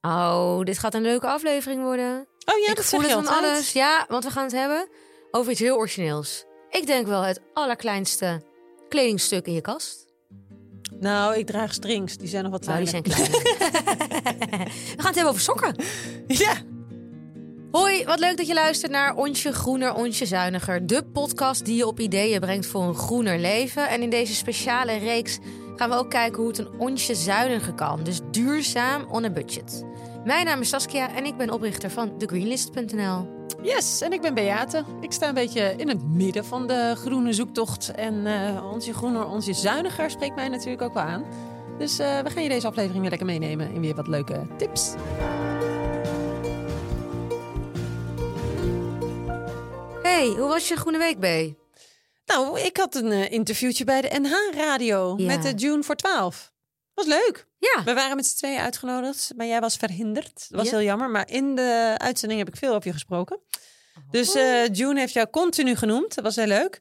Oh, dit gaat een leuke aflevering worden. Oh ja, ik dat voel zeg het van alles. Ja, want we gaan het hebben over iets heel origineels. Ik denk wel het allerkleinste kledingstuk in je kast. Nou, ik draag strings. Die zijn nog wat Nou, kleiner. die zijn we gaan het hebben over sokken. Ja. Hoi, wat leuk dat je luistert naar Onsje Groener, Onsje Zuiniger. De podcast die je op ideeën brengt voor een groener leven. En in deze speciale reeks gaan we ook kijken hoe het een onsje zuiniger kan. Dus duurzaam on a budget. Mijn naam is Saskia en ik ben oprichter van thegreenlist.nl. Yes, en ik ben Beate. Ik sta een beetje in het midden van de groene zoektocht. En onze groener, onze zuiniger spreekt mij natuurlijk ook wel aan. Dus eh, we gaan je deze aflevering weer lekker meenemen in weer wat leuke tips. Hey, hoe was je groene week, B? Nou, ik had een eh, interviewtje bij de NH-radio Ja. met de June voor 12. Was leuk. Ja, We waren met z'n tweeën uitgenodigd, maar jij was verhinderd. Dat was Ja. heel jammer, maar in de uitzending heb ik veel op je gesproken. Oh. Dus eh, June heeft jou continu genoemd. Dat was heel leuk.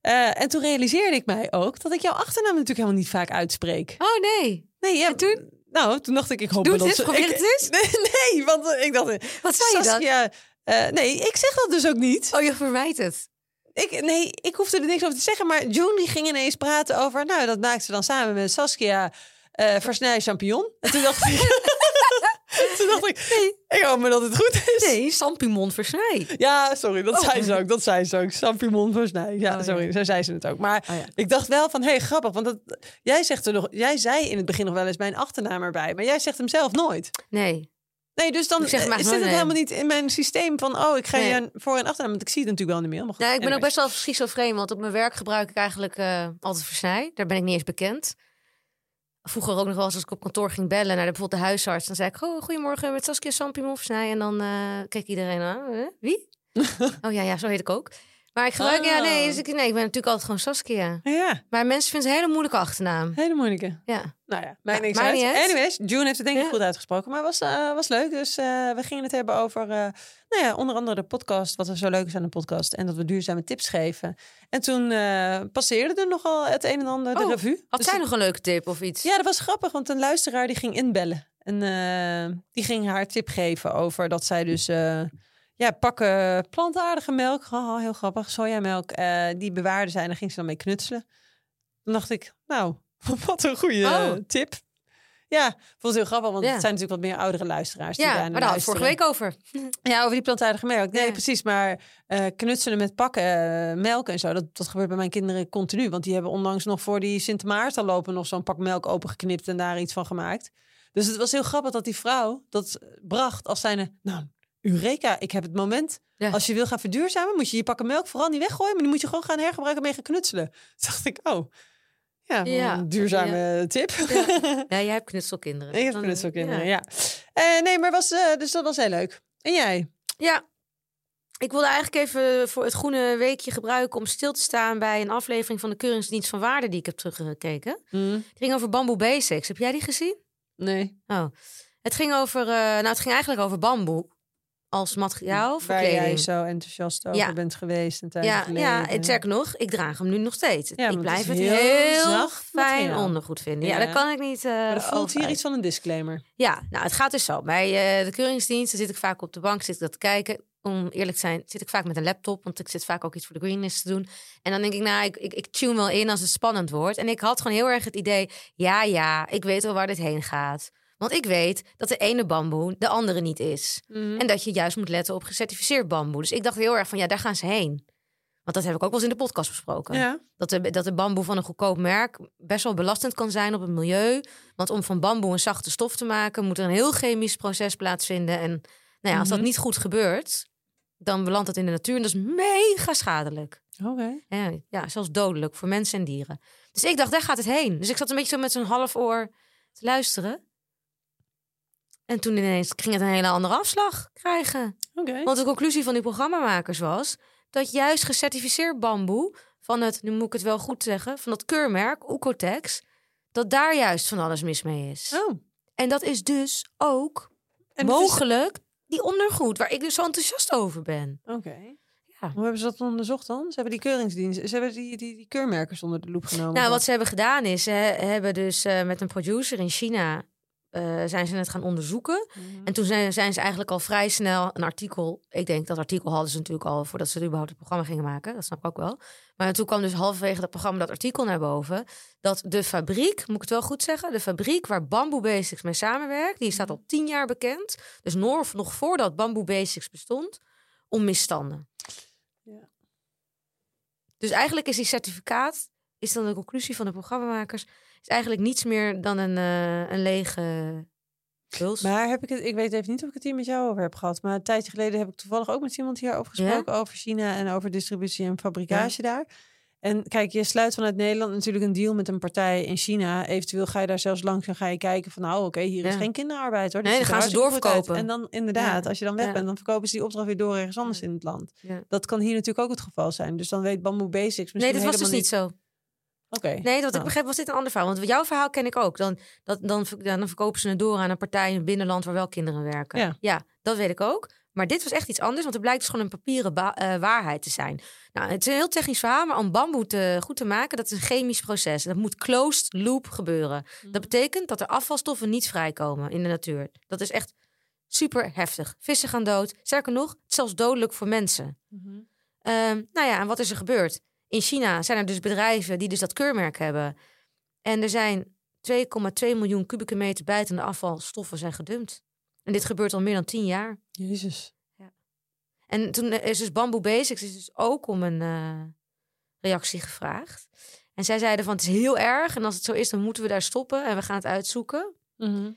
Eh, en toen realiseerde ik mij ook dat ik jouw achternaam natuurlijk helemaal niet vaak uitspreek. oh nee. Nee, ja, En toen? Nou, toen dacht ik, ik hoop Doe dat het eens, ze- probeer ik- het eens. Nee, nee, want eh, ik dacht... eh, Wat zei je dan? Saskia, eh, nee, ik zeg dat dus ook niet. Oh, je vermijdt het. Ik, nee, ik hoefde er niks over te zeggen. Maar June die ging ineens praten over... Nou, dat maakte ze dan samen met Saskia eh versnij champignon. En toen dacht ik... toen dacht ik... Ik hoop maar dat het goed is. Nee, champignon versnij. Ja, sorry, dat Oh. zei ze ook. Dat zei ze ook. Champignon versnij. Ja, Oh, sorry, ja. zo zei ze het ook. Maar Oh, ja. ik dacht wel van, hé, hey, grappig. Want dat, jij, zegt er nog, jij zei in het begin nog wel eens mijn achternaam erbij. Maar jij zegt hem zelf nooit. Nee. Nee, dus dan zeg eh, eigenlijk zit het nooit, helemaal niet in mijn systeem van... oh, ik ga Nee. je voor- en achternaam... want ik zie het natuurlijk wel niet meer. Maar goed, Nou, ik ben ook best wel schizofreen, want op mijn werk gebruik ik eigenlijk eh, altijd versnij. Daar ben ik niet eens bekend. Vroeger ook nog wel eens als ik op kantoor ging bellen naar de, bijvoorbeeld de huisarts. Dan zei ik, oh, goedemorgen met Saskia Champignon versnij. En dan eh, keek iedereen aan. Huh? Wie? oh ja, ja, zo heet ik ook. Maar ik gebruik, ja, nee, Oh. dus ik, nee, ik ben natuurlijk altijd gewoon Saskia. Ja, Maar mensen vinden het een hele moeilijke achternaam. hele moeilijke. Ja. Nou ja, mij Ja, niks uit. Anyways, June heeft het denk ik Ja. goed uitgesproken. Maar was, eh, was leuk. Dus eh, we gingen het hebben over, eh, nou ja, onder andere de podcast. Wat er zo leuk is aan de podcast. En dat we duurzame tips geven. En toen passeerde er nogal het een en ander de Oh, revue. Had Dus zij nog een leuke tip of iets? Ja, dat was grappig, want een luisteraar die ging inbellen. En die ging haar tip geven over dat zij dus... eh, ja, pakken plantaardige melk, oh, heel grappig, sojamelk, eh die bewaarde zij en daar ging ze dan mee knutselen. Toen dacht ik, nou, wat een goede Oh. tip. Ja, vond het heel grappig, want Ja. het zijn natuurlijk wat meer oudere luisteraars. die Ja, daar maar daar hadden we het vorige week over. Ja, over die plantaardige melk. Nee, Ja. precies. Maar eh, knutselen met pakken, eh, melk en zo, dat, dat gebeurt bij mijn kinderen continu. Want die hebben onlangs nog voor die Sint Maarten lopen nog zo'n pak melk opengeknipt en daar iets van gemaakt. Dus het was heel grappig dat die vrouw dat bracht als zijnde, nou, Eureka, ik heb het moment. Ja. Als je wil gaan verduurzamen, moet je je pakken melk vooral niet weggooien, maar die moet je gewoon gaan hergebruiken en mee gaan knutselen. Toen dacht ik, oh, ja, een duurzame tip. Ja, jij hebt knutselkinderen. ik heb knutselkinderen, ja. Eh, nee, maar was, eh, dus dat was heel leuk. En jij? Ja. Ik wilde eigenlijk even voor het groene weekje gebruiken om stil te staan bij een aflevering van de Keuringsdienst van Waarde die ik heb teruggekeken. Het ging over bamboe basics. Heb jij die gezien? Nee. Oh. Het ging over, eh, nou het ging eigenlijk over bamboe als materiaal voor Waar kleding. jij zo enthousiast over Ja. bent geweest een tijdje ja, geleden. ja, en sterker nog, ik draag hem nu nog steeds. Ja, ik blijf het heel, heel zacht fijn materiaal. ondergoed vinden. Ja, dat kan ik niet. eh Maar er voelt hier iets van een disclaimer. Ja, nou, het gaat dus zo. Bij eh, de keuringsdienst dan zit ik vaak op de bank, zit ik dat te kijken. Om eerlijk te zijn, zit ik vaak met een laptop, want ik zit vaak ook iets voor de greenlist te doen. En dan denk ik, nou, ik, ik, ik tune wel in als het spannend wordt. En ik had gewoon heel erg het idee, ja, ja, ik weet wel waar dit heen gaat. Want ik weet dat de ene bamboe de andere niet is. En dat je juist moet letten op gecertificeerd bamboe. Dus ik dacht heel erg van, ja, daar gaan ze heen. Want dat heb ik ook wel eens in de podcast besproken. Ja. Dat de, dat de bamboe van een goedkoop merk best wel belastend kan zijn op het milieu. Want om van bamboe een zachte stof te maken, moet er een heel chemisch proces plaatsvinden. En nou ja, als dat Mhm. niet goed gebeurt, dan belandt het in de natuur. En dat is mega schadelijk. Oké. Ja, ja, zelfs dodelijk voor mensen en dieren. Dus ik dacht, daar gaat het heen. Dus ik zat een beetje zo met zo'n half oor te luisteren. En toen ineens ging het een hele andere afslag krijgen. Oké. Want de conclusie van die programmamakers was dat juist gecertificeerd bamboe van het, nu moet ik het wel goed zeggen, van dat keurmerk Oecotex, dat daar juist van alles mis mee is. Oh. En dat is dus ook En dat is- mogelijk die ondergoed waar ik dus zo enthousiast over ben. Oké. Ja. Hoe hebben ze dat onderzocht dan? Ze hebben die keuringsdienst, ze hebben die, die, die keurmerkers onder de loep genomen. Nou, wat ze hebben gedaan is, ze he- hebben dus eh, met een producer in China eh, zijn ze het gaan onderzoeken. En toen zijn, zijn ze eigenlijk al vrij snel een artikel. Ik denk dat artikel hadden ze natuurlijk al voordat ze überhaupt het programma gingen maken. Dat snap ik ook wel. Maar toen kwam dus halverwege dat programma dat artikel naar boven. Dat de fabriek, moet ik het wel goed zeggen, de fabriek waar Bamboo Basics mee samenwerkt, die staat al tien jaar bekend. Dus nog, nog voordat Bamboo Basics bestond, om misstanden. Ja. Dus eigenlijk is die certificaat, is dan de conclusie van de programmamakers, is eigenlijk niets meer dan een, eh, een lege puls. Maar heb ik het, ik weet even niet of ik het hier met jou over heb gehad. Maar een tijdje geleden heb ik toevallig ook met iemand hierover gesproken. Over China en over distributie en fabrikage daar. En kijk, je sluit vanuit Nederland natuurlijk een deal met een partij in China. Eventueel ga je daar zelfs langs en ga je kijken van... nou, oké, hier is Ja. geen kinderarbeid hoor. Nee, ziet dan gaan ze doorverkopen. En dan inderdaad, Ja. als je dan weg Ja. bent... dan verkopen ze die opdracht weer door ergens anders in het land. Dat kan hier natuurlijk ook het geval zijn. Dus dan weet Bamboo Basics misschien Nee, dat was dus niet zo. Oké. Nee, wat ik Nou. begreep was dit een ander verhaal. Want jouw verhaal ken ik ook. Dan, dat, dan, verkopen ze het door aan een partij in het binnenland waar wel kinderen werken. Ja. dat weet ik ook. Maar dit was echt iets anders, want het blijkt dus gewoon een papieren eh, waarheid te zijn. Nou, het is een heel technisch verhaal, maar om bamboe te, goed te maken, dat is een chemisch proces. Dat moet closed loop gebeuren. Dat betekent dat er afvalstoffen niet vrijkomen in de natuur. Dat is echt super heftig. Vissen gaan dood. Sterker nog, het is zelfs dodelijk voor mensen. Ehm, nou ja, en wat is er gebeurd? In China zijn er dus bedrijven die dus dat keurmerk hebben. En er zijn 2,2 miljoen kubieke meter bijtende afvalstoffen zijn gedumpt. En dit gebeurt al meer dan 10 jaar. Jezus. En toen is dus Bamboo Basics is dus ook om een eh, reactie gevraagd. En zij zeiden van het is heel erg en als het zo is dan moeten we daar stoppen en we gaan het uitzoeken. Mhm.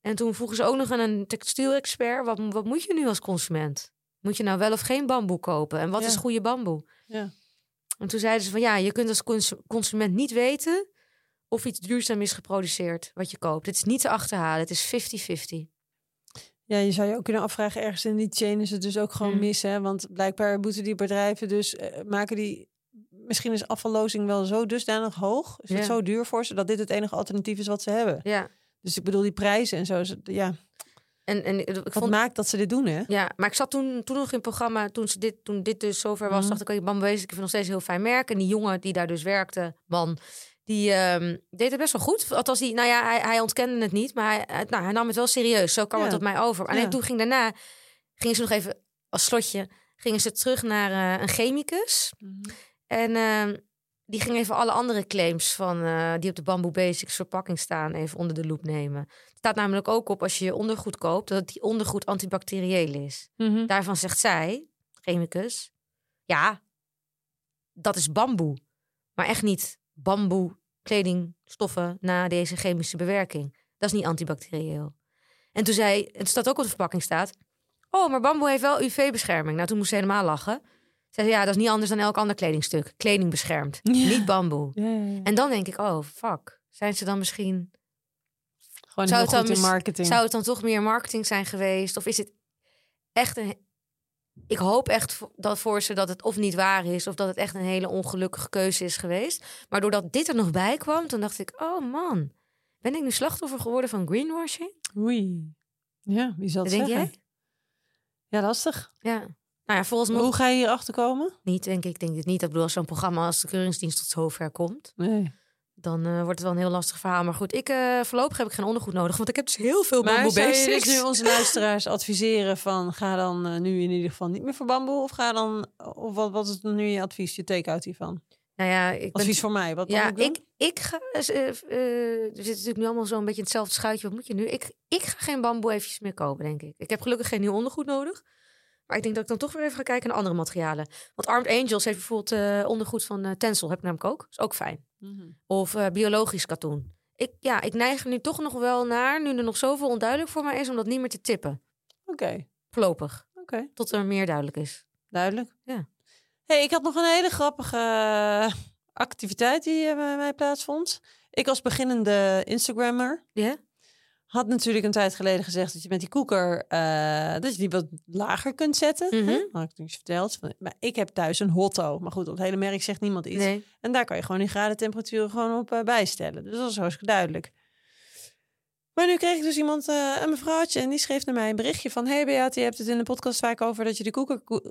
En toen vroegen ze ook nog aan een textielexpert, wat, wat moet je nu als consument? Moet je nou wel of geen bamboe kopen? En wat Ja. is goede bamboe? Ja. En toen zeiden ze van ja, je kunt als cons- consument niet weten of iets duurzaam is geproduceerd wat je koopt. Het is niet te achterhalen, het is 50-50. Ja, je zou je ook kunnen afvragen, ergens in die chain is het dus ook gewoon Mm. mis. Hè? Want blijkbaar moeten die bedrijven dus eh, maken die. Misschien is afvallozing wel zo dusdanig hoog. Is het zo duur voor ze dat dit het enige alternatief is wat ze hebben. Ja, Dus ik bedoel, die prijzen en zo. is Ja, en, en ik wat vond maakt dat ze dit doen, hè? Ja, maar ik zat toen, toen nog in het programma, toen, ze dit, toen dit dus zover was, Mhm. dacht ik, oké, Bambo Basic, ik vind nog steeds een heel fijn merk. En die jongen die daar dus werkte, man, die ehm, deed het best wel goed. Althans, die, nou ja, hij, hij ontkende het niet, maar hij, hij- nou, hij nam het wel serieus. Zo kwam Ja. het op mij over. En Ja. toen ging daarna, gingen ze nog even, als slotje, gingen ze terug naar eh, een chemicus. En ehm, die ging even alle andere claims van, eh, die op de Bamboo Basics verpakking staan even onder de loep nemen. Het staat namelijk ook op als je je ondergoed koopt dat die ondergoed antibacterieel is. Mhm. Daarvan zegt zij, chemicus, ja, dat is bamboe. Maar echt niet bamboe kledingstoffen na deze chemische bewerking. Dat is niet antibacterieel. En toen zei, het staat ook op de verpakking staat, oh, maar bamboe heeft wel UV-bescherming. Nou, toen moest ze helemaal lachen. Zei ze, ja, dat is niet anders dan elk ander kledingstuk. Kleding beschermt, Ja. niet bamboe. Ja, ja, ja. En dan denk ik, oh, fuck. Zijn ze dan misschien Gewoon zou het dan in marketing. Zou het dan toch meer marketing zijn geweest? Of is het echt een. Ik hoop echt dat voor ze dat het of niet waar is, of dat het echt een hele ongelukkige keuze is geweest. Maar doordat dit er nog bij kwam, toen dacht ik: oh man, ben ik nu slachtoffer geworden van greenwashing? Oei. Ja, wie zal Dat denk zeggen? jij? Ja, lastig. Ja. Nou ja, volgens Hoe nog ga je hier achter komen? niet, denk ik. Denk het niet. Ik bedoel, als zo'n programma als de Keuringsdienst tot zover komt, Nee. dan eh, wordt het wel een heel lastig verhaal. Maar goed, ik, eh, voorlopig heb ik geen ondergoed nodig, want ik heb dus heel veel Maar bamboe zou je basics. dus nu onze luisteraars adviseren van ga dan eh, nu in ieder geval niet meer voor bamboe of ga dan of wat, wat is nu je advies, je take-out hiervan? Nou ja, ik ben Advies voor mij, wat Ja, ik, ik, ga. we zitten natuurlijk nu allemaal zo'n beetje in hetzelfde schuitje. Wat moet je nu? Ik, ik ga geen bamboe eventjes meer kopen, denk ik. Ik heb gelukkig geen nieuw ondergoed nodig. Maar ik denk dat ik dan toch weer even ga kijken naar andere materialen. Want Armed Angels heeft bijvoorbeeld eh, ondergoed van eh Tencel. Heb ik namelijk ook. Is ook fijn. Mhm. Of eh, biologisch katoen. Ik, ja, ik neig er nu toch nog wel naar, nu er nog zoveel onduidelijk voor mij is, om dat niet meer te tippen. Oké, Voorlopig. oké, Tot er meer duidelijk is. duidelijk. Ja. Hey, ik had nog een hele grappige activiteit die bij mij plaatsvond. Ik als beginnende Instagrammer Ja? Had natuurlijk een tijd geleden gezegd dat je met die koeker eh, dat je die wat lager kunt zetten. Mhm. Hè? Had ik niets verteld. Maar ik heb thuis een Hotto. Maar goed, op het hele merk zegt niemand iets. Nee. En daar kan je gewoon die gradentemperaturen gewoon op eh, bijstellen. Dus dat is hartstikke duidelijk. Maar nu kreeg ik dus iemand, eh, een mevrouwtje, en die schreef naar mij een berichtje van... Hey Beat, je hebt het in de podcast vaak over dat je de koeker... ko-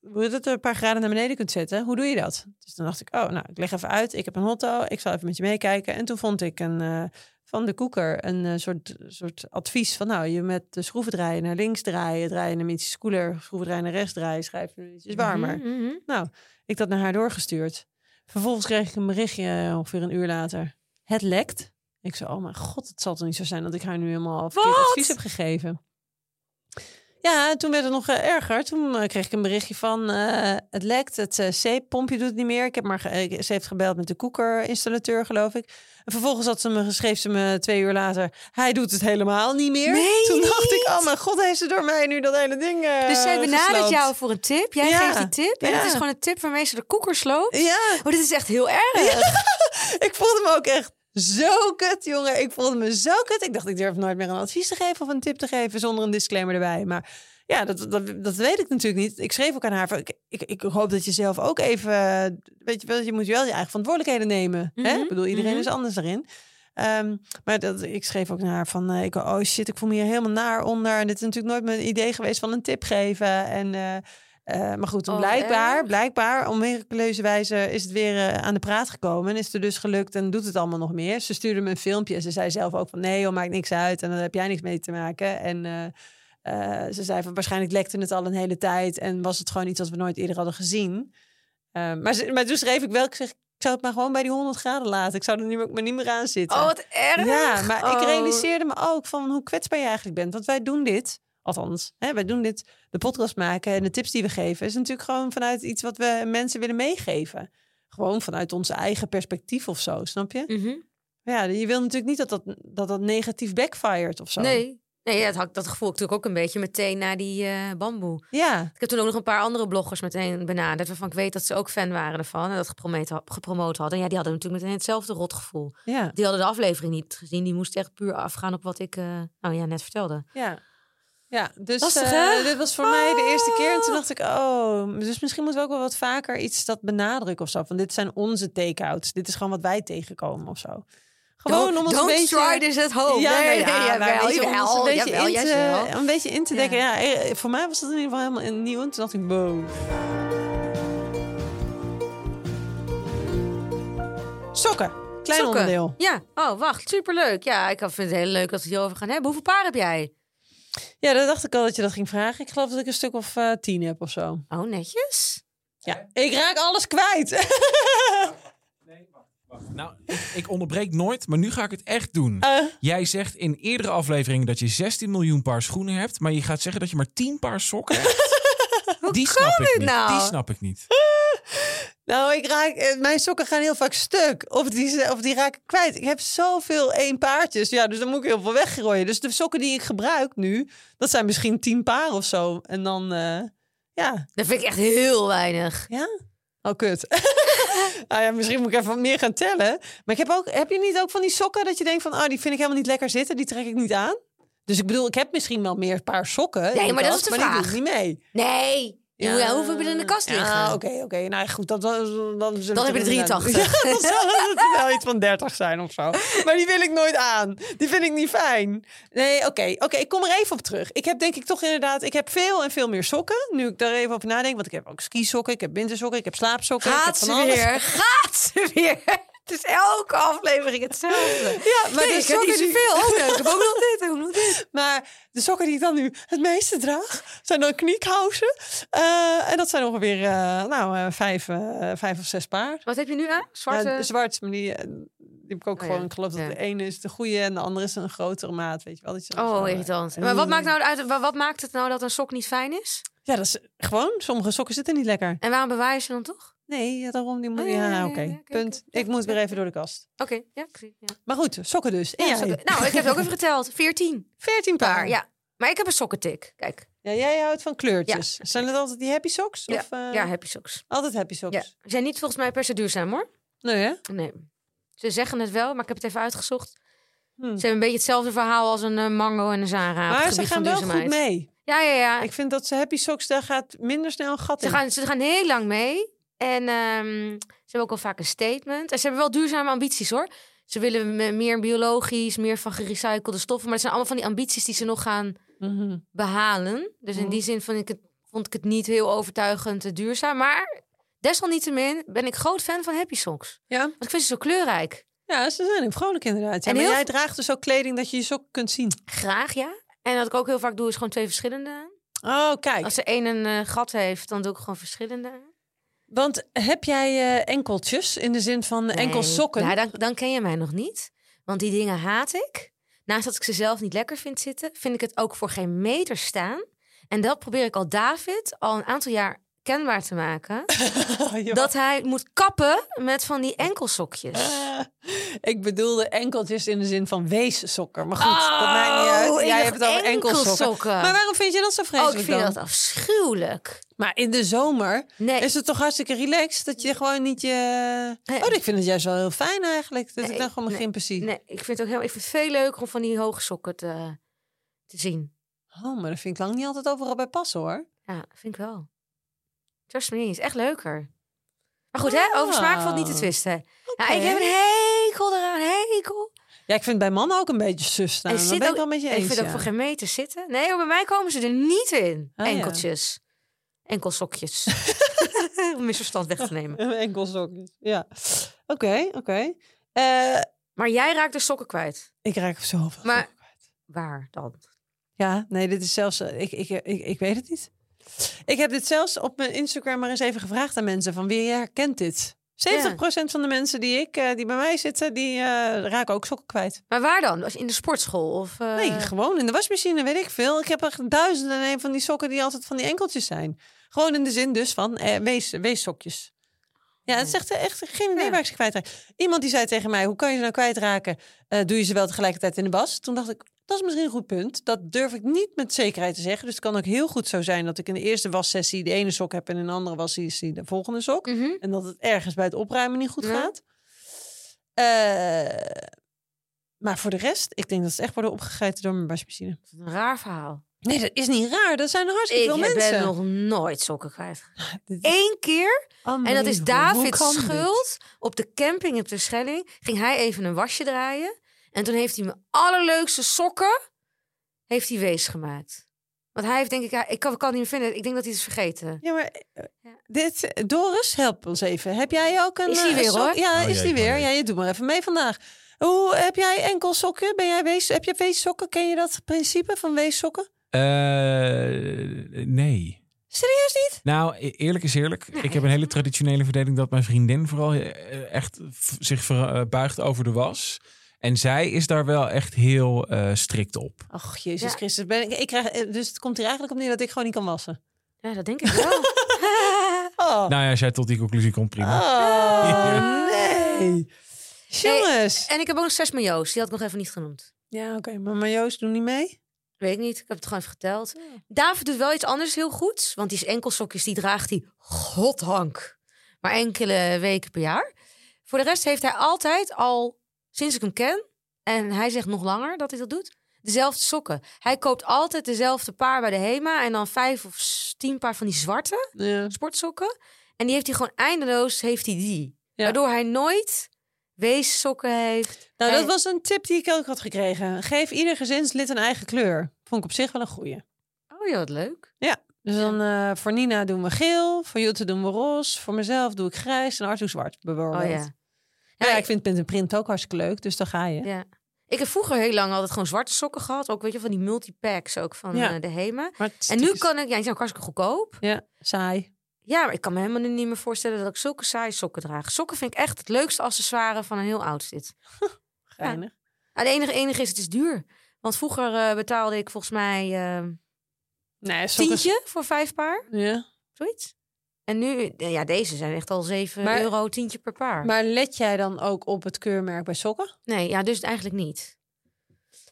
hoe het, een paar graden naar beneden kunt zetten. Hoe doe je dat? Dus dan dacht ik, oh, nou, ik leg even uit. Ik heb een hotto. Ik zal even met je meekijken. En toen vond ik een, van de koeker een eh, soort, soort advies van, nou, je met de schroeven draaien naar links draaien, draaien naar iets koeler, schroeven draaien naar rechts draaien, schrijf je ietsjes warmer. Mhm, mhm. Nou, ik dat naar haar doorgestuurd. Vervolgens kreeg ik een berichtje eh, ongeveer een uur later. Het lekt. Ik zei, oh mijn god, het zal toch niet zo zijn dat ik haar nu helemaal verkeerd advies heb gegeven. Ja, en toen werd het nog eh, erger. Toen eh, kreeg ik een berichtje van eh, het lekt, het zeeppompje doet het niet meer. Ik heb maar ge- ze heeft gebeld met de koekerinstallateur, geloof ik. En vervolgens had ze me, schreef ze me twee uur later, hij doet het helemaal niet meer. Toen dacht ik, oh mijn god, heeft ze door mij nu dat hele ding Dus zij benadert jou voor een tip. Jij Ja, geeft die tip. En ja. het is gewoon een tip waarmee ze de koeker sloopt. Ja, Oh, dit is echt heel erg. ik voelde me ook echt zo kut, jongen. Ik voelde me zo kut. Ik dacht, ik durf nooit meer een advies te geven of een tip te geven zonder een disclaimer erbij. Maar ja, dat, dat, dat weet ik natuurlijk niet. Ik schreef ook aan haar, van, ik, ik, ik hoop dat je zelf ook even, weet je wel, je moet wel je eigen verantwoordelijkheden nemen. hè? Mhm, Ik bedoel, iedereen mhm. is anders daarin. Ehm, maar dat, ik schreef ook naar haar van, eh, ik, oh shit, ik voel me hier helemaal naar onder. En dit is natuurlijk nooit mijn idee geweest van een tip geven. En, eh, eh, maar goed, Oh, blijkbaar, erg. blijkbaar, om miraculeuze wijze is het weer eh, aan de praat gekomen. En is het er dus gelukt en doet het allemaal nog meer. Ze stuurde me een filmpje en ze zei zelf ook van, nee joh, maakt niks uit. En dan heb jij niks mee te maken. En eh, ze zei van, waarschijnlijk lekte het al een hele tijd. En was het gewoon iets wat we nooit eerder hadden gezien. Eh, maar, ze, maar toen schreef ik wel, ik zeg, ik zou het maar gewoon bij die 100 graden laten. Ik zou er niet meer, maar niet meer aan zitten. Oh, wat erg. Ja, maar ik Oh. realiseerde me ook van hoe kwetsbaar je eigenlijk bent. Want wij doen dit, althans, hè, wij doen dit, de podcast maken en de tips die we geven, is natuurlijk gewoon vanuit iets wat we mensen willen meegeven. Gewoon vanuit onze eigen perspectief of zo, snap je? Mhm. Ja, je wil natuurlijk niet dat dat, dat, dat negatief backfired of zo. Nee. Nee, ja, dat, had, dat gevoel ik natuurlijk ook een beetje meteen na die eh, bamboe. Ja, Ik heb toen ook nog een paar andere bloggers meteen benaderd... waarvan ik weet dat ze ook fan waren ervan en dat gepromoot, gepromoot hadden. Ja, die hadden natuurlijk meteen hetzelfde rotgevoel. ja, Die hadden de aflevering niet gezien. Die moesten echt puur afgaan op wat ik nou ja, net vertelde. ja. Ja, dus Lastig, eh, dit was voor mij de eerste keer. En toen dacht ik, oh, dus misschien moeten we ook wel wat vaker iets dat benadrukken of zo. Van dit zijn onze take-outs. Dit is gewoon wat wij tegenkomen of zo. Gewoon Don't- om ons don't een beetje... try this at home. Ja, nee, nee, nee, ja, om jawel, een beetje in te, een beetje in te Ja. dekken. Ja. eh, voor mij was dat in ieder geval helemaal nieuw. En toen dacht ik, wow. Sokken. Klein Sokken. onderdeel. Ja, oh wacht, superleuk. Ja, ik vind het heel leuk dat we het hierover gaan hebben. Hoeveel paar heb jij? Ja, dat dacht ik al dat je dat ging vragen. Ik geloof dat ik een stuk of eh, tien heb of zo. Oh, netjes. Ja, ik raak alles kwijt. Nou, ik, ik onderbreek nooit, maar nu ga ik het echt doen. Eh, Jij zegt in eerdere afleveringen dat je 16 miljoen paar schoenen hebt, maar je gaat zeggen dat je maar 10 paar sokken hebt. Die snap ik dit niet. nou? Die snap ik niet. nou, ik raak, eh, mijn sokken gaan heel vaak stuk. Of die, of die raak ik kwijt. Ik heb zoveel één paardjes. Ja, dus dan moet ik heel veel weggooien. Dus de sokken die ik gebruik nu, dat zijn misschien tien paar of zo. En dan, eh, ja, Dat vind ik echt heel weinig. Ja? Oh, kut. nou ja, misschien moet ik even wat meer gaan tellen. Maar ik heb, ook, heb je niet ook van die sokken dat je denkt van... oh, die vind ik helemaal niet lekker zitten, die trek ik niet aan? Dus ik bedoel, ik heb misschien wel meer paar sokken. Nee, maar dat is de maar die doe vraag. ik niet mee. Nee. Ja. Hoeveel heb je er in de kast liggen? Ja, oké, oké. Nou goed, dat, dan, dan, Dan heb je er 83. Ja, dan zal het wel iets van 30 zijn of zo. Maar die wil ik nooit aan. Die vind ik niet fijn. Nee, oké. Oké, ik kom er even op terug. Ik heb denk ik toch inderdaad... Ik heb veel en veel meer sokken. Nu ik daar even over nadenk. Want ik heb ook skisokken, ik heb wintersokken, ik heb slaapsokken. ik heb Gaat ze weer. Gaat ze weer. Het is elke aflevering hetzelfde. Ja, maar Nee, de heb niet sokken die-. Oh, ik heb ook nog dit. Ook nog dit. Maar de sokken die ik dan nu het meeste draag, zijn dan kniekousen. Eh, en dat zijn ongeveer eh, nou, eh, vijf, vijf of zes paar. Wat heb je nu aan? Zwarte? Ja, zwart, maar die, die heb ik ook Oh, gewoon. ja. Geloof dat Ja. de ene is de goede en de andere is een grotere maat. Weet je wel? Dat je zo, Oh, irritant. Maar wat maakt, nou uit, wa- wat maakt het nou dat een sok niet fijn is? Ja, dat is gewoon. Sommige sokken zitten niet lekker. En waarom bewaar je ze dan toch? Nee, ja, daarom die moet. Oh, ja, ja, ja, oké. Punt. Ik moet weer even door de kast. Oké, ja. Maar goed, sokken dus. En Ja, jij? sokken. Nou, ik heb het ook even geteld. 14 14 paar. paar, ja. Maar ik heb een sokkentik. Kijk. Ja, jij houdt van kleurtjes. Zijn het altijd die happy socks? Ja, Of, eh, ja happy socks. Altijd happy socks? Ja. Ze zijn niet volgens mij per se duurzaam hoor. Nee, hè? Nee. Ze zeggen het wel, maar ik heb het even uitgezocht. Hm. Ze hebben een beetje hetzelfde verhaal als een eh, Mango en een Zara. Maar ze gaan wel goed mee. Ja, ja, ja. Ik vind dat ze happy socks, daar gaat minder snel een gat Ze in. gaan, ze gaan heel lang mee. En ehm, ze hebben ook al vaak een statement. En ze hebben wel duurzame ambities hoor. Ze willen me- meer biologisch, meer van gerecyclede stoffen. Maar het zijn allemaal van die ambities die ze nog gaan Mhm. behalen. Dus in Mhm. die zin vind ik het, vond ik het niet heel overtuigend eh, duurzaam. Maar desalniettemin ben ik groot fan van Happy Socks. Ja? Want ik vind ze zo kleurrijk. Ja, ze zijn heel vrolijk inderdaad. Ja, En maar jij draagt dus ook kleding dat je je sokken kunt zien. Graag, ja. En wat ik ook heel vaak doe, is gewoon twee verschillende. Oh, kijk. Als er één een eh, gat heeft, dan doe ik gewoon verschillende. Want heb jij eh, enkeltjes in de zin van enkel Nee. sokken? Ja, dan, dan ken je mij nog niet. Want die dingen haat ik. Naast dat ik ze zelf niet lekker vind zitten, vind ik het ook voor geen meter staan. En dat probeer ik al David al een aantal jaar kenbaar te maken. Ja. Dat hij moet kappen met van die enkelsokjes. Eh, ik bedoelde enkeltjes in de zin van weessokken. Maar goed, dat maakt niet uit. Oh, ik Jij hebt het over enkelsokken. Maar waarom vind je dat zo Oh, vreselijk ik vind dan? dat afschuwelijk. Maar in de zomer Nee, is het toch hartstikke relaxed dat je gewoon niet je... Nee. Oh, ik vind het juist wel heel fijn eigenlijk. Dat ik Nee, dan gewoon mijn nee, nee, ik vind het ook heel, ik vind het veel leuker om van die hoge sokken te, te zien. Oh, maar dat vind ik lang niet altijd overal bij passen hoor. Ja, vind ik wel. Trust me, is echt leuker. Maar goed, hè? Over smaak valt niet te Ah, twisten. Nou, ik heb een hekel eraan, hekel. Ja, ik vind bij mannen ook een beetje sus staan. Dat zit ben ik ook- wel met je Ik eens. vind ook ja. voor geen meter zitten. Nee, bij mij komen ze er niet in. Ah, ja. Enkeltjes. Enkelsokjes. Om misverstand weg te nemen. Enkelsokjes, ja. Oké, oké. Eh, Maar jij raakt de sokken kwijt. ik raak zoveel Maar- sokken kwijt. Waar dan? Ja, nee, dit is zelfs... eh, Ik, ik, ik, ik weet het niet. Ik heb dit zelfs op mijn Instagram maar eens even gevraagd aan mensen. Van wie herkent dit? 70% van de mensen die, ik, eh, die bij mij zitten, die eh, raken ook sokken kwijt. Maar waar dan? Was In de sportschool? Of, eh, Nee, gewoon in de wasmachine, weet ik veel. Ik heb echt duizenden en een van die sokken die altijd van die enkeltjes zijn. Gewoon in de zin dus van eh, wees, weessokjes. Ja, het is echt, echt geen idee Ja. waar ik ze kwijtraak. Iemand die zei tegen mij, hoe kan je ze nou kwijtraken? Doe je ze wel tegelijkertijd in de was? Toen dacht ik, dat is misschien een goed punt. Dat durf ik niet met zekerheid te zeggen. Dus het kan ook heel goed zo zijn dat ik in de eerste wassessie de ene sok heb... en in de andere wassessie de volgende sok. Mhm. En dat het ergens bij het opruimen niet goed Ja. gaat. Eh, maar voor de rest, ik denk dat ze echt worden opgegeten door mijn wasmachine. Een raar verhaal. Nee, dat is niet raar. Dat zijn er hartstikke Ik veel ben mensen. nog nooit sokken kwijt. Eén keer En dat is David's dit? schuld. Op de camping op de Schelling ging hij even een wasje draaien. En toen heeft hij mijn allerleukste sokken heeft hij wees gemaakt. Want hij heeft denk ik, ja, ik kan, ik kan het niet meer vinden. Ik denk dat hij het is vergeten. Ja, maar eh, Ja. dit, Doris, help ons even. Heb jij ook een... Is die eh, weer, sok- hoor? Ja, Oh, is die weer? Ja, je doet maar even mee vandaag. Hoe heb jij enkel sokken? Ben jij wees, heb je weessokken? Ken je dat principe van weessokken? Eh, nee. Serieus niet? Nou, e- eerlijk is eerlijk. Ik heb een hele traditionele verdeling dat mijn vriendin vooral echt zich buigt over de was. En zij is daar wel echt heel eh, strikt op. Ach, Jezus Ja. Christus. Ben ik, ik krijg, eh, dus het komt er eigenlijk op neer dat ik gewoon niet kan wassen. Ja, dat denk ik wel. Oh, Nou ja, als jij tot die conclusie komt, prima. oh nee. Jongens. en ik heb ook nog zes majo's. Die had ik nog even niet genoemd. Ja, oké. Maar Marjoos, doe niet mee? Weet ik niet. Ik heb het gewoon even geteld. David doet wel iets anders heel goeds. Want die enkelsokjes die draagt hij godhank. Maar enkele weken per jaar. Voor de rest heeft hij altijd al, sinds ik hem ken... en hij zegt nog langer dat hij dat doet... dezelfde sokken. Hij koopt altijd dezelfde paar bij de HEMA... en dan vijf of tien paar van die zwarte Ja. sportsokken. En die heeft hij gewoon eindeloos, heeft hij die. Ja. Waardoor hij nooit weessokken heeft. Nou, Hij- dat was een tip die ik ook had gekregen. Geef ieder gezinslid een eigen kleur. Vond ik op zich wel een goeie. Oh ja, wat leuk. Dus dan eh, voor Nina doen we geel, voor Jutta doen we roze, voor mezelf doe ik grijs en Arthur zwart bijvoorbeeld. Oh ja. Ja, ik vind print en print ook hartstikke leuk, dus dan ga je. Ja, Ja. Ik heb vroeger heel lang altijd gewoon zwarte sokken gehad. Ook weet je, van die multipacks ook van Ja. eh, de HEMA. Het En nu kan ik, ja, die zijn ook hartstikke goedkoop. Ja, saai. Ja, maar ik kan me helemaal niet meer voorstellen dat ik zulke saaie sokken draag. Sokken vind ik echt het leukste accessoire van een heel outfit. Geinig. Ah, de enige, enige is, het is duur. Want vroeger eh, betaalde ik volgens mij eh Nee, sokken- tientje voor vijf paar. Ja. Zoiets. En nu, eh, ja, deze zijn echt al 7 Maar- euro tientje per paar. Maar let jij dan ook op het keurmerk bij sokken? Nee, ja, dus eigenlijk niet.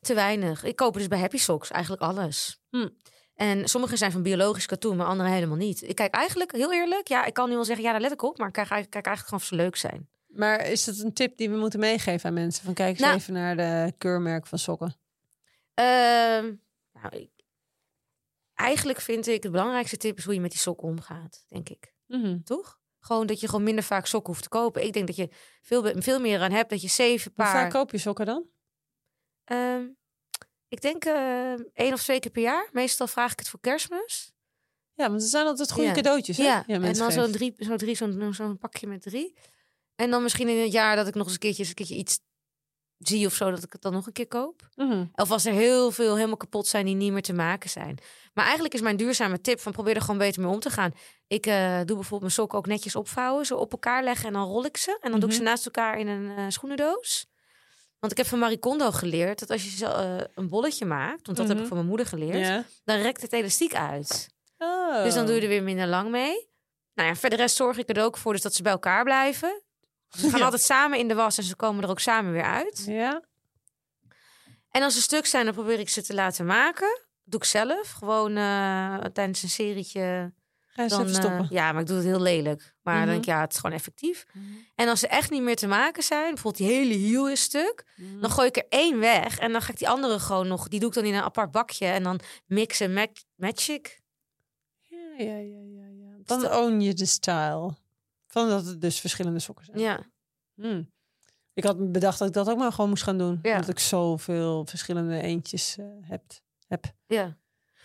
Te weinig. Ik koop dus bij Happy Socks eigenlijk alles. Hm. En sommige zijn van biologisch katoen, maar andere helemaal niet. Ik kijk eigenlijk, heel eerlijk, ja, ik kan nu wel zeggen, ja, daar let ik op. Maar ik kijk, eigenlijk- kijk eigenlijk gewoon of ze leuk zijn. Maar is dat een tip die we moeten meegeven aan mensen? Van kijk eens Nou. even naar de keurmerk van sokken. Ehm, nou, ik, eigenlijk vind ik het belangrijkste tip is hoe je met die sokken omgaat, denk ik. Mhm. Toch? Gewoon dat je gewoon minder vaak sokken hoeft te kopen. Ik denk dat je veel, veel meer aan hebt, dat je zeven Hoe paar... vaak koop je sokken dan? Ehm, ik denk eh één of twee keer per jaar. Meestal vraag ik het voor kerstmis. Ja, want er zijn altijd goede Ja. cadeautjes. Hè? Ja, en dan zo'n drie, zo drie, zo'n zo'n pakje met drie. En dan misschien in het jaar dat ik nog eens een keertje, een keertje iets zie of zo, dat ik het dan nog een keer koop. Mhm. Of als er heel veel helemaal kapot zijn die niet meer te maken zijn. Maar eigenlijk is mijn duurzame tip van probeer er gewoon beter mee om te gaan. Ik eh, doe bijvoorbeeld mijn sokken ook netjes opvouwen, zo op elkaar leggen en dan rol ik ze. En dan doe ik ze Mhm. naast elkaar in een eh, schoenendoos. Want ik heb van Marie Kondo geleerd dat als je zo, eh, een bolletje maakt, want dat heb ik Mhm. van mijn moeder geleerd, dan rekt het elastiek uit. Oh. Dus dan doe je er weer minder lang mee. Nou ja, verder rest zorg ik er ook voor dus dat ze bij elkaar blijven. Ze gaan Ja. altijd samen in de was en ze komen er ook samen weer uit. Ja. En als ze stuk zijn, dan probeer ik ze te laten maken. doe ik zelf. Gewoon eh, tijdens een serietje. Ga Dan, even eh, stoppen. ja, maar ik doe het heel lelijk. Maar dan Mhm. denk ik, ja, het is gewoon effectief. En als ze echt niet meer te maken zijn, bijvoorbeeld die hele hiel is stuk, dan gooi ik er één weg en dan ga ik die andere gewoon nog, die doe ik dan in een apart bakje en dan mixen met magic. Ja, ja, ja, ja, ja. Dan dat- own je de style. Van dat het dus verschillende sokken zijn. Ja, Hmm. Ik had bedacht dat ik dat ook maar gewoon moest gaan doen. Ja. Omdat ik zoveel verschillende eentjes eh, heb, heb. ja.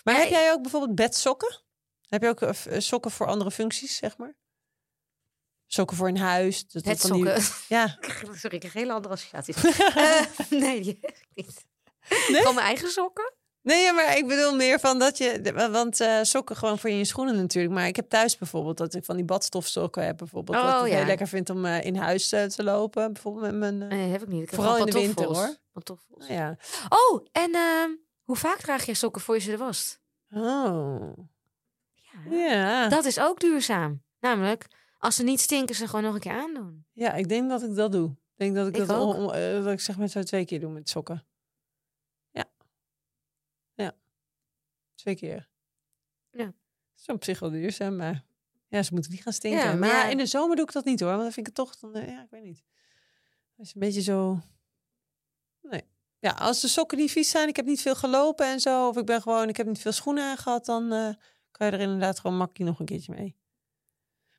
Maar Ja, heb jij ook bijvoorbeeld bedsokken? Heb je ook eh, f- sokken voor andere functies, zeg maar? Sokken voor in huis? Dat, die-. Ja. Sorry, ik heb een hele andere associaties. Eh, nee, die heb ik niet. Nee? Van mijn eigen sokken? Nee, maar ik bedoel meer van dat je... Want eh, sokken gewoon voor je schoenen natuurlijk. Maar ik heb thuis bijvoorbeeld dat ik van die badstofsokken heb bijvoorbeeld. Oh, dat ik ja. heel lekker vind om eh, in huis eh, te lopen. Bijvoorbeeld met mijn... Nee, heb ik niet. Ik heb Vooral in de winter, hoor. Pantoffels. nou ja. Oh, en ehm, hoe vaak draag je sokken voor je ze er wast? Oh. Ja. Ja. Dat is ook duurzaam. Namelijk, als ze niet stinken, ze gewoon nog een keer aandoen. Ja, ik denk dat ik dat doe. Ik denk dat ik, Ik dat, om- dat ik zeg maar zo twee keer doe met sokken. Ja. Ja. Twee keer. Ja. Is op zich wel duurzaam, maar ja, ze moeten niet gaan stinken. Ja, maar ja, in de zomer doe ik dat niet hoor, want dan vind ik het toch, dan, eh, ja, ik weet niet. Dat is een beetje zo. Nee. Ja, als de sokken niet vies zijn, ik heb niet veel gelopen en zo, of ik ben gewoon, ik heb niet veel schoenen aan gehad, dan eh, kan je er inderdaad gewoon makkelijk nog een keertje mee.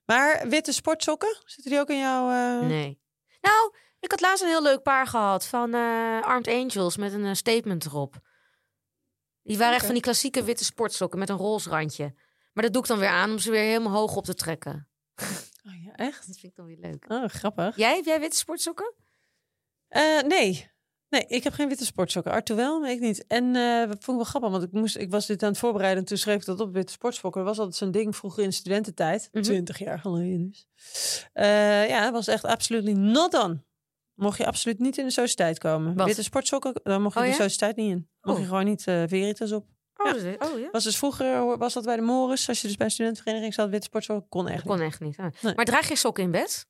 Maar witte sportsokken, zitten die ook in jouw... eh, Nee. Nou, ik had laatst een heel leuk paar gehad van eh, Armed Angels met een statement erop. Die waren echt van die klassieke witte sportsokken met een roze randje. Maar dat doe ik dan weer aan om ze weer helemaal hoog op te trekken. Oh ja, echt? Dat vind ik dan weer leuk. Oh, grappig. Jij, heb jij witte sportsokken? Eh, nee. Nee, ik heb geen witte sportsokken. Arthur wel, maar ik niet. En eh dat vond ik wel grappig, want ik, moest, ik was dit aan het voorbereiden... en toen schreef ik dat op, witte sportsokken. Dat was altijd zo'n ding vroeger in de studententijd. Mhm. 20 jaar geleden dus. Eh, ja, het was echt absoluut not done. Mocht je absoluut niet in de sociëteit komen. Wat? Witte sportsokken, daar mocht je Oh, de ja? sociëteit niet in. Mocht Oh. je gewoon niet eh veritas op. Oh, Ja. is- oh ja. Was dus vroeger was dat bij de Morris. Als je dus bij een studentenvereniging zat, witte sportsokken kon echt Dat niet. kon echt niet. Ah. Nee. Maar draag je sokken in bed?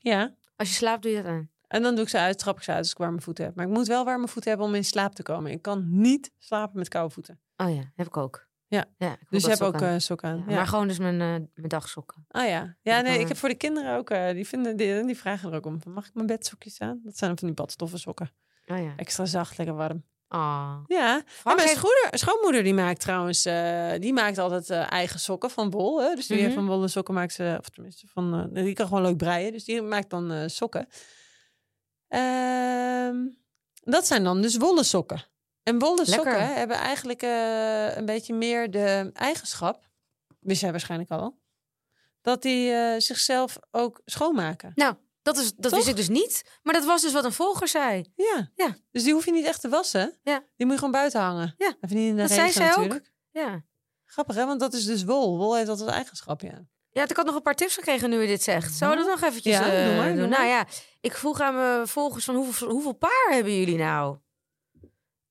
Ja, Als je slaapt, doe je dat aan. En dan doe ik ze uit, trap ik ze uit als ik warme voeten heb. Maar ik moet wel warme voeten hebben om in slaap te komen. Ik kan niet slapen met koude voeten. Oh ja, heb ik ook. Ja. ja Dus je hebt ook sok aan. eh sokken aan. Ja, Ja. Maar gewoon dus mijn, eh, mijn dagsokken. Ah ja. Ja, nee, ik eh. heb voor de kinderen ook, eh, die, vinden, die, die vragen er ook om. Mag ik mijn bedsokjes aan? Dat zijn van die badstoffen sokken. Oh ja. Extra zacht, lekker warm. Ah. Ja. En mijn schoeder, schoonmoeder die maakt trouwens, eh, die maakt altijd eh, eigen sokken van wol. Hè? Dus die heeft van wollen sokken maakt ze, of tenminste van, eh, die kan gewoon leuk breien. Dus die maakt dan eh, sokken. Ehm, dat zijn dan dus wollen sokken. En wollen Lekker. sokken hebben eigenlijk eh, een beetje meer de eigenschap, wist jij waarschijnlijk al, dat die eh, zichzelf ook schoonmaken. Nou, dat, is, dat Toch? wist ik dus niet. Maar dat was dus wat een volger zei. Ja. Ja. Dus die hoef je niet echt te wassen. Ja. Die moet je gewoon buiten hangen. Ja. Even niet in de Dat zei regen zij ook. Ja. Grappig hè, want dat is dus wol. Wol heeft altijd eigenschap, ja. Ja, ik had nog een paar tips gekregen nu je dit zegt. Zou we dat nog eventjes Ja, eh, doe maar, doe doen? maar. Nou ja, ik vroeg aan mijn volgers van hoeveel, hoeveel paar hebben jullie nou?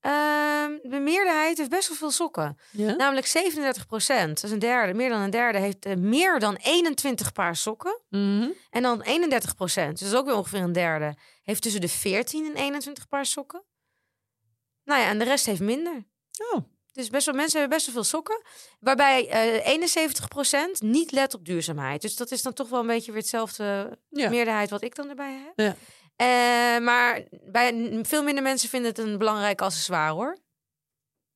Ehm, de meerderheid heeft best wel veel sokken. Ja? Namelijk 37 procent. Dat is een derde. Meer dan een derde heeft eh, meer dan 21 paar sokken. Mhm. En dan 31 procent, dus ook weer ongeveer een derde, heeft tussen de 14 en 21 paar sokken. Nou ja, en de rest heeft minder. Oh, Dus best wel, mensen hebben best wel veel sokken. Waarbij eh 71 procent niet let op duurzaamheid. Dus dat is dan toch wel een beetje weer hetzelfde ja. meerderheid wat ik dan erbij heb. Ja. Eh, maar bij veel minder mensen vinden het een belangrijk accessoire hoor.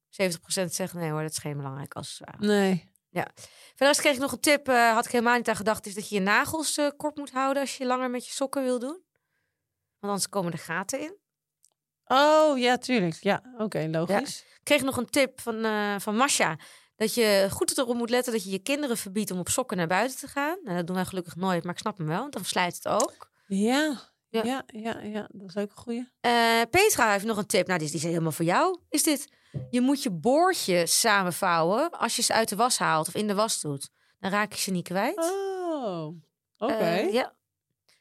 70 procent zegt nee hoor, dat is geen belangrijk accessoire. Nee. Verder kreeg ik nog een tip, eh, had ik helemaal niet aan gedacht, is dat je je nagels eh, kort moet houden als je langer met je sokken wil doen. Want anders komen er gaten in. Oh, ja, tuurlijk. Ja, oké, logisch. Ik kreeg nog een tip van, eh van Masha. Dat je goed erop moet letten dat je je kinderen verbiedt om op sokken naar buiten te gaan. Nou, dat doen wij gelukkig nooit, maar ik snap hem wel, want dan verslijt het ook. Ja, Ja. ja, ja, ja, dat is ook een goeie. Eh, Petra heeft nog een tip. Nou, die is, die is helemaal voor jou. Is dit? Je moet je boordje samenvouwen als je ze uit de was haalt of in de was doet. Dan raak je ze niet kwijt. Oh, oké. Eh, ja.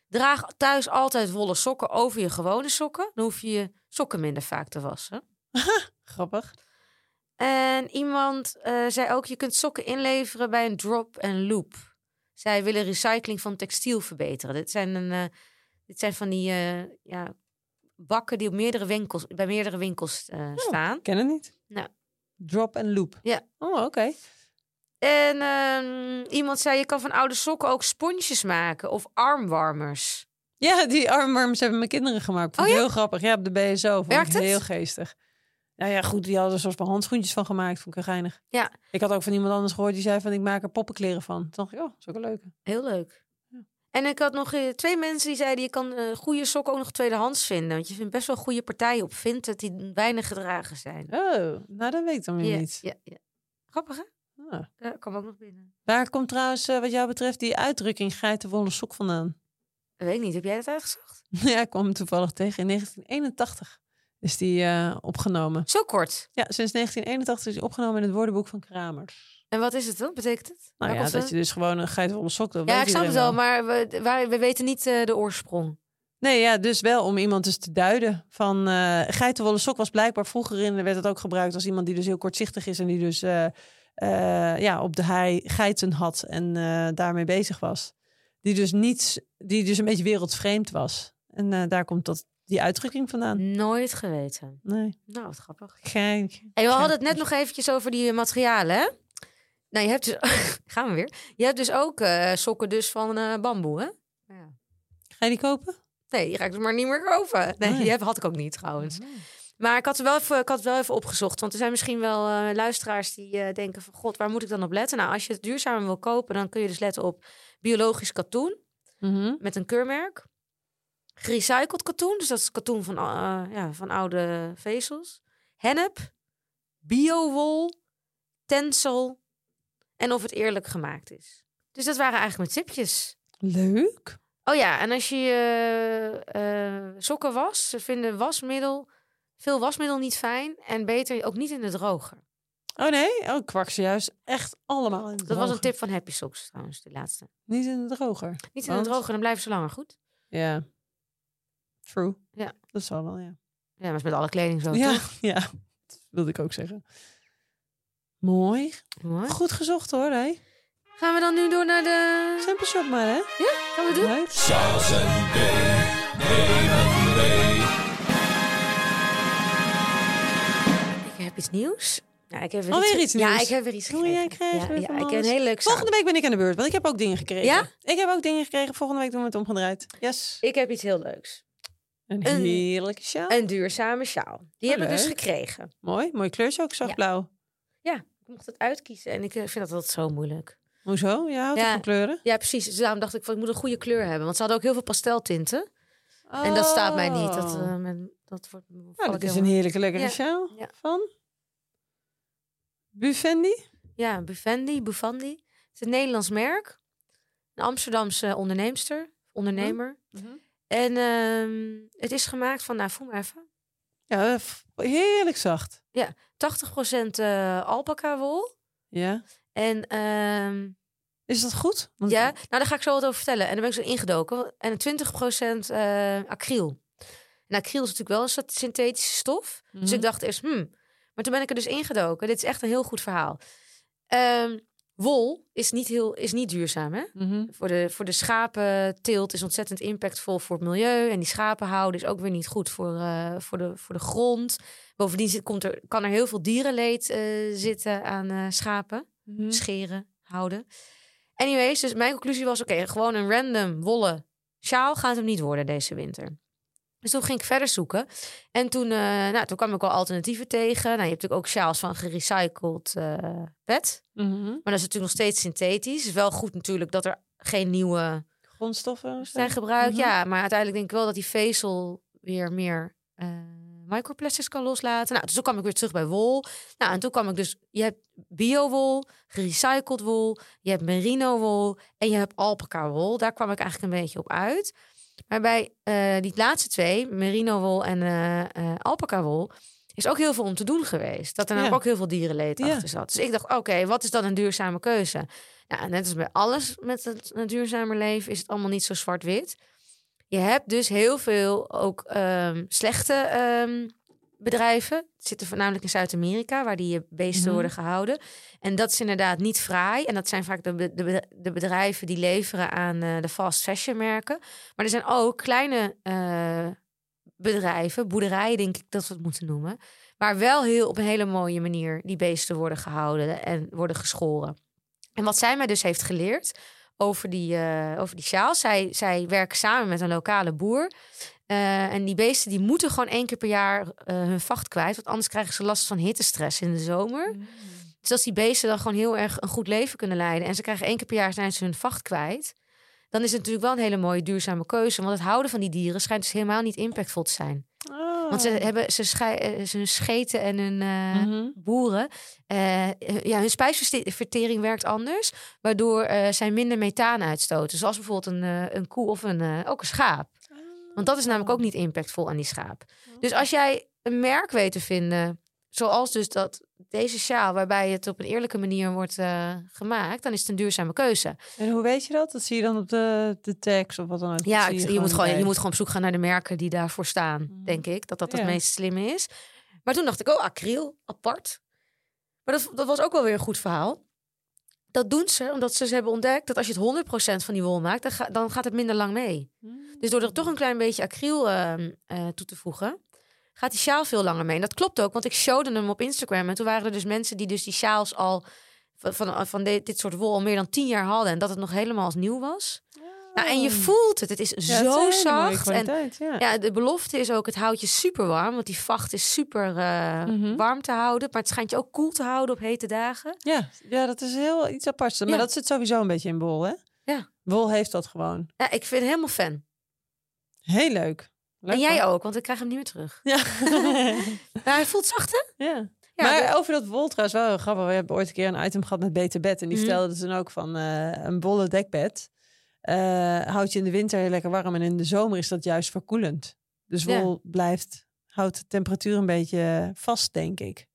Draag thuis altijd wollen sokken over je gewone sokken. Dan hoef je je sokken minder vaak te wassen. Grappig. En iemand eh, zei ook, je kunt sokken inleveren bij een drop en loop. Zij willen recycling van textiel verbeteren. Dit zijn, een, dit zijn van die eh, ja, bakken die op meerdere winkels, bij meerdere winkels eh, staan. Ik ken het niet. Nou. Drop en loop. Ja. Oh, oké. En ehm, iemand zei, je kan van oude sokken ook sponsjes maken of armwarmers. Ja, die armwarmers hebben mijn kinderen gemaakt. Vond Oh ja? heel grappig. Ja, op de BSO. Vond Werkt het? heel geestig. Nou ja, goed. Die hadden er soort van handschoentjes van gemaakt. Vond ik heel geinig. Ja. Ik had ook van iemand anders gehoord die zei van ik maak er poppenkleren van. Toen dacht ik, oh, dat is ook een leuke. Heel leuk. En ik had nog eh, twee mensen die zeiden, je kan eh, goede sokken ook nog tweedehands vinden. Want je vindt best wel goede partijen op Vinted die weinig gedragen zijn. Oh, nou dat weet ik dan weer Ja, niet. ja, ja. Grappig hè? Ah. Ja, kwam ook nog binnen. Waar komt trouwens eh, wat jou betreft die uitdrukking geitenwolle sok vandaan? Dat weet ik niet. Heb jij dat uitgezocht? ja, ik kwam hem toevallig tegen. In 1981 is die opgenomen. Zo kort. Ja, sinds 1981 is hij opgenomen in het woordenboek van Kramers. En wat is het dan? Betekent het? Nou Waar ja, dat het? je dus gewoon een geitenwolle sok... dat Ja, ik snap het wel, maar we, wij- we weten niet eh, de oorsprong. Nee, ja, dus wel om iemand dus te duiden. Van eh geitenwolle sok was blijkbaar vroeger in, werd het ook gebruikt als iemand die dus heel kortzichtig is en die dus eh, eh, ja, op de hei geiten had en eh, daarmee bezig was. Die dus niets, die dus een beetje wereldvreemd was. En eh, daar komt dat, die uitdrukking vandaan. Nooit geweten. Nee, Nou, wat grappig. gek. En we hadden het net nog eventjes over die materialen, hè? Nou, je hebt dus... Gaan we weer. Je hebt dus ook eh, sokken dus van eh, bamboe, hè? Ja. Ga je die kopen? Nee, die ga ik dus maar niet meer kopen. Nee, Nee. die heb, had ik ook niet trouwens. Maar ik had, er wel even, ik had het wel even opgezocht. Want er zijn misschien wel eh, luisteraars die eh, denken van... God, waar moet ik dan op letten? Nou, als je het duurzamer wil kopen... dan kun je dus letten op biologisch katoen Mhm. met een keurmerk. Gerecycled katoen, dus dat is katoen van, eh, ja, van oude vezels. Hennep, biowol, tencel en of het eerlijk gemaakt is. Dus dat waren eigenlijk mijn tipjes. Leuk. Oh ja, en als je eh, sokken was, ze vinden wasmiddel, veel wasmiddel niet fijn en beter ook niet in de droger. Oh nee, oh, kwak ze juist echt allemaal in de Dat was een tip van Happy Socks trouwens, de laatste. Niet in de droger. Niet in Want? de droger, dan blijven ze langer goed. Ja. True. Ja. Dat zal wel, ja. Ja, maar is met alle kleding zo, Ja, toch? ja, dat wilde ik ook zeggen. Mooi. Mooi. Goed gezocht hoor, hè? Gaan we dan nu door naar de... Sample shop maar, hè? Gaan we doen? Leuk. Saus en B, nemen mee. Ik heb iets nieuws. Ja, ik heb weer Alweer iets, iets Ja, nieuws? ik heb weer iets gekregen. jij krijgt ja, ja, ik heb een hele leuke Volgende week ben ik aan de beurt, want ik heb ook dingen gekregen. Ja? Ik heb ook dingen gekregen. Volgende week doen we het omgedraaid. Yes. Ik heb iets heel leuks. Een Een- heerlijke sjaal. Een duurzame sjaal. Die Oh, heb ik dus gekregen. Mooi. Mooi kleurtje ook, zacht Ja. Ik mocht het uitkiezen en ik eh, vind dat altijd zo moeilijk. Hoezo? Ja. van kleuren? Ja, precies. Dus daarom dacht ik, van, ik moet een goede kleur hebben. Want ze hadden ook heel veel pasteltinten. En dat staat mij niet. Dat, Oh. eh, men- dat wordt, nou, dat is heel- een heerlijke lekkere Ja. sjaal. Ja. Van? Buffendi? Ja, Bufandi, Bufandi. Het is een Nederlands merk. Een Amsterdamse onderneemster, ondernemer. En ehm, het is gemaakt van, nou voel maar even, Ja, heerlijk zacht. 80% eh alpaca wol. Ja. En ehm, Is dat goed? Want- ja, nou daar ga ik zo wat over vertellen. En dan ben ik zo ingedoken. En 20% eh acryl. En acryl is natuurlijk wel een soort synthetische stof. Dus Mhm. ik dacht eerst, hmm. Maar toen ben ik er dus ingedoken. Dit is echt een heel goed verhaal. Ehm, wol is niet, heel, is niet duurzaam, hè? Mhm. Voor de, voor de schapenteelt is ontzettend impactvol voor het milieu. En die schapen houden is ook weer niet goed voor, eh, voor, de, voor de grond. Bovendien komt er, kan er heel veel dierenleed eh, zitten aan eh, schapen. Mhm. Scheren, houden. Anyways, dus mijn conclusie was... oké, gewoon een random wollen sjaal gaat hem niet worden deze winter. Dus toen ging ik verder zoeken. En toen, eh, nou, toen kwam ik wel alternatieven tegen. Nou, je hebt natuurlijk ook sjaals van gerecycled pet. Mhm. Maar dat is natuurlijk nog steeds synthetisch. Het is wel goed natuurlijk dat er geen nieuwe Grondstoffen? zijn gebruikt. Mhm. Ja, maar uiteindelijk denk ik wel dat die vezel weer meer microplastics kan loslaten. Nou, dus toen kwam ik weer terug bij wol. Nou, en toen kwam ik dus... Je hebt bio-wol, gerecycled wol, je hebt merino-wol en je hebt alpaca-wol. Daar kwam ik eigenlijk een beetje op uit. Maar bij eh, die laatste twee, merino-wol en eh eh, alpaca-wol... is ook heel veel om te doen geweest. Dat er namelijk Ja. ook heel veel dierenleed Ja. achter zat. Dus ik dacht, oké, wat is dan een duurzame keuze? Ja, net als bij alles met het duurzamer leven... is het allemaal niet zo zwart-wit. Je hebt dus heel veel ook ehm, slechte ehm, bedrijven. Het zitten voornamelijk in Zuid-Amerika, waar die beesten Mhm. worden gehouden. En dat is inderdaad niet fraai. En dat zijn vaak de, de, be- de bedrijven die leveren aan eh, de fast fashion merken. Maar er zijn ook kleine eh, bedrijven, boerderijen denk ik dat we het moeten noemen. Waar wel heel op een hele mooie manier die beesten worden gehouden en worden geschoren. En wat zij mij dus heeft geleerd over die, eh, over die sjaal. Zij, zij werken samen met een lokale boer. Eh, en die beesten die moeten gewoon één keer per jaar eh, hun vacht kwijt. Want anders krijgen ze last van hittestress in de zomer. Dus als die beesten dan gewoon heel erg een goed leven kunnen leiden. En ze krijgen één keer per jaar zijn ze hun vacht kwijt. Dan is het natuurlijk wel een hele mooie duurzame keuze. Want het houden van die dieren schijnt dus helemaal niet impactvol te zijn. Oh. Want ze hebben ze, schei, eh, ze scheten en hun eh, Mhm. boeren. eh, ja, hun spijsvertering werkt anders. Waardoor zij minder methaan uitstoten. Zoals bijvoorbeeld een, een koe of een, ook een schaap. Want dat is namelijk ook niet impactvol aan die schaap. Dus als jij een merk weet te vinden, zoals dus dat deze sjaal, waarbij het op een eerlijke manier wordt eh, gemaakt, dan is het een duurzame keuze. En hoe weet je dat? Dat zie je dan op de, de tags of wat dan ook. Ja, je, moet gewoon, bij. je moet gewoon op zoek gaan naar de merken die daarvoor staan, Mhm. denk ik. Dat dat het Ja. meest slimme is. Maar toen dacht ik, oh, acryl, apart. Maar dat, dat was ook wel weer een goed verhaal. Dat doen ze omdat ze hebben ontdekt dat als je het 100% van die wol maakt, dan, ga- dan gaat het minder lang mee. Mm. Dus door er toch een klein beetje acryl ehm, eh, toe te voegen, gaat die sjaal veel langer mee. En dat klopt ook, want ik showde hem op Instagram. En toen waren er dus mensen die dus die sjaals al van, van, van de- dit soort wol al meer dan tien jaar hadden. En dat het nog helemaal als nieuw was. Nou, en je voelt het. Het is Ja, het is een zo zacht. En ja. ja, de belofte is ook, het houdt je super warm. Want die vacht is super eh, Mhm. warm te houden. Maar het schijnt je ook koel te houden op hete dagen. Ja, ja, dat is heel iets aparts. Maar Ja. dat zit sowieso een beetje in wol, hè? Ja. Wol heeft dat gewoon. Ja, ik vind het helemaal fan. Heel leuk. Leuk en jij hoor. ook, want ik krijg hem niet meer terug. Ja. Maar hij voelt zacht, hè? ja. Ja, maar over dat wol trouwens wel grappig. We hebben ooit een keer een item gehad met Beter Bed. En die vertelde dus dan ook van eh, een bolle dekbed. eh houdt je in de winter heel lekker warm. En in de zomer is dat juist verkoelend. Dus Ja. wol blijft, houdt de temperatuur een beetje vast, denk ik.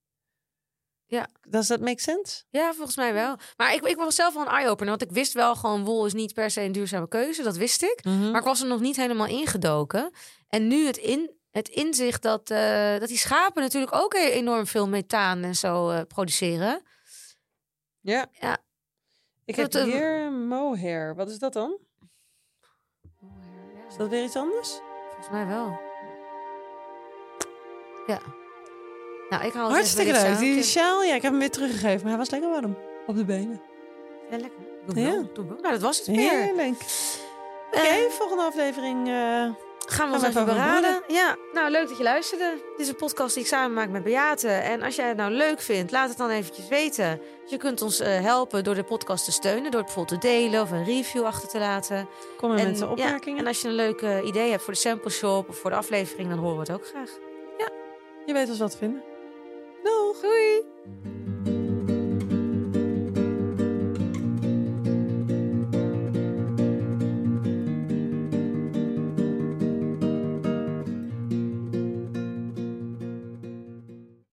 Ja. Does that make sense? Ja, volgens mij wel. Maar ik, ik was zelf wel een eye-opener. Want ik wist wel gewoon, wol is niet per se een duurzame keuze. Dat wist ik. Mhm. Maar ik was er nog niet helemaal ingedoken. En nu het, in, het inzicht dat, eh, dat die schapen natuurlijk ook e- enorm veel methaan en zo eh, produceren. Ja. Ja. Ik heb Dat, eh, hier mohair. Wat is dat dan? Is dat weer iets anders? Volgens mij wel. Ja. Nou, ik haal Hartstikke leuk. Die sjaal, ja, ik heb hem weer teruggegeven. Maar hij was lekker warm. Op de benen. Ja, lekker. Doe Ja. wel, doe wel. Nou, dat was het weer. Heerlijk. Oké, Eh, volgende aflevering. eh, Gaan we ons even beraden. Ja, nou leuk dat je luisterde. Dit is een podcast die ik samen maak met Beate. En als jij het nou leuk vindt, laat het dan eventjes weten. Je kunt ons eh, helpen door de podcast te steunen. Door het bijvoorbeeld te delen of een review achter te laten. kom en, met de ja, opmerkingen. en als je een leuk idee hebt voor de sample shop of voor de aflevering, dan horen we het ook graag. Je weet ons wat te vinden. Doei!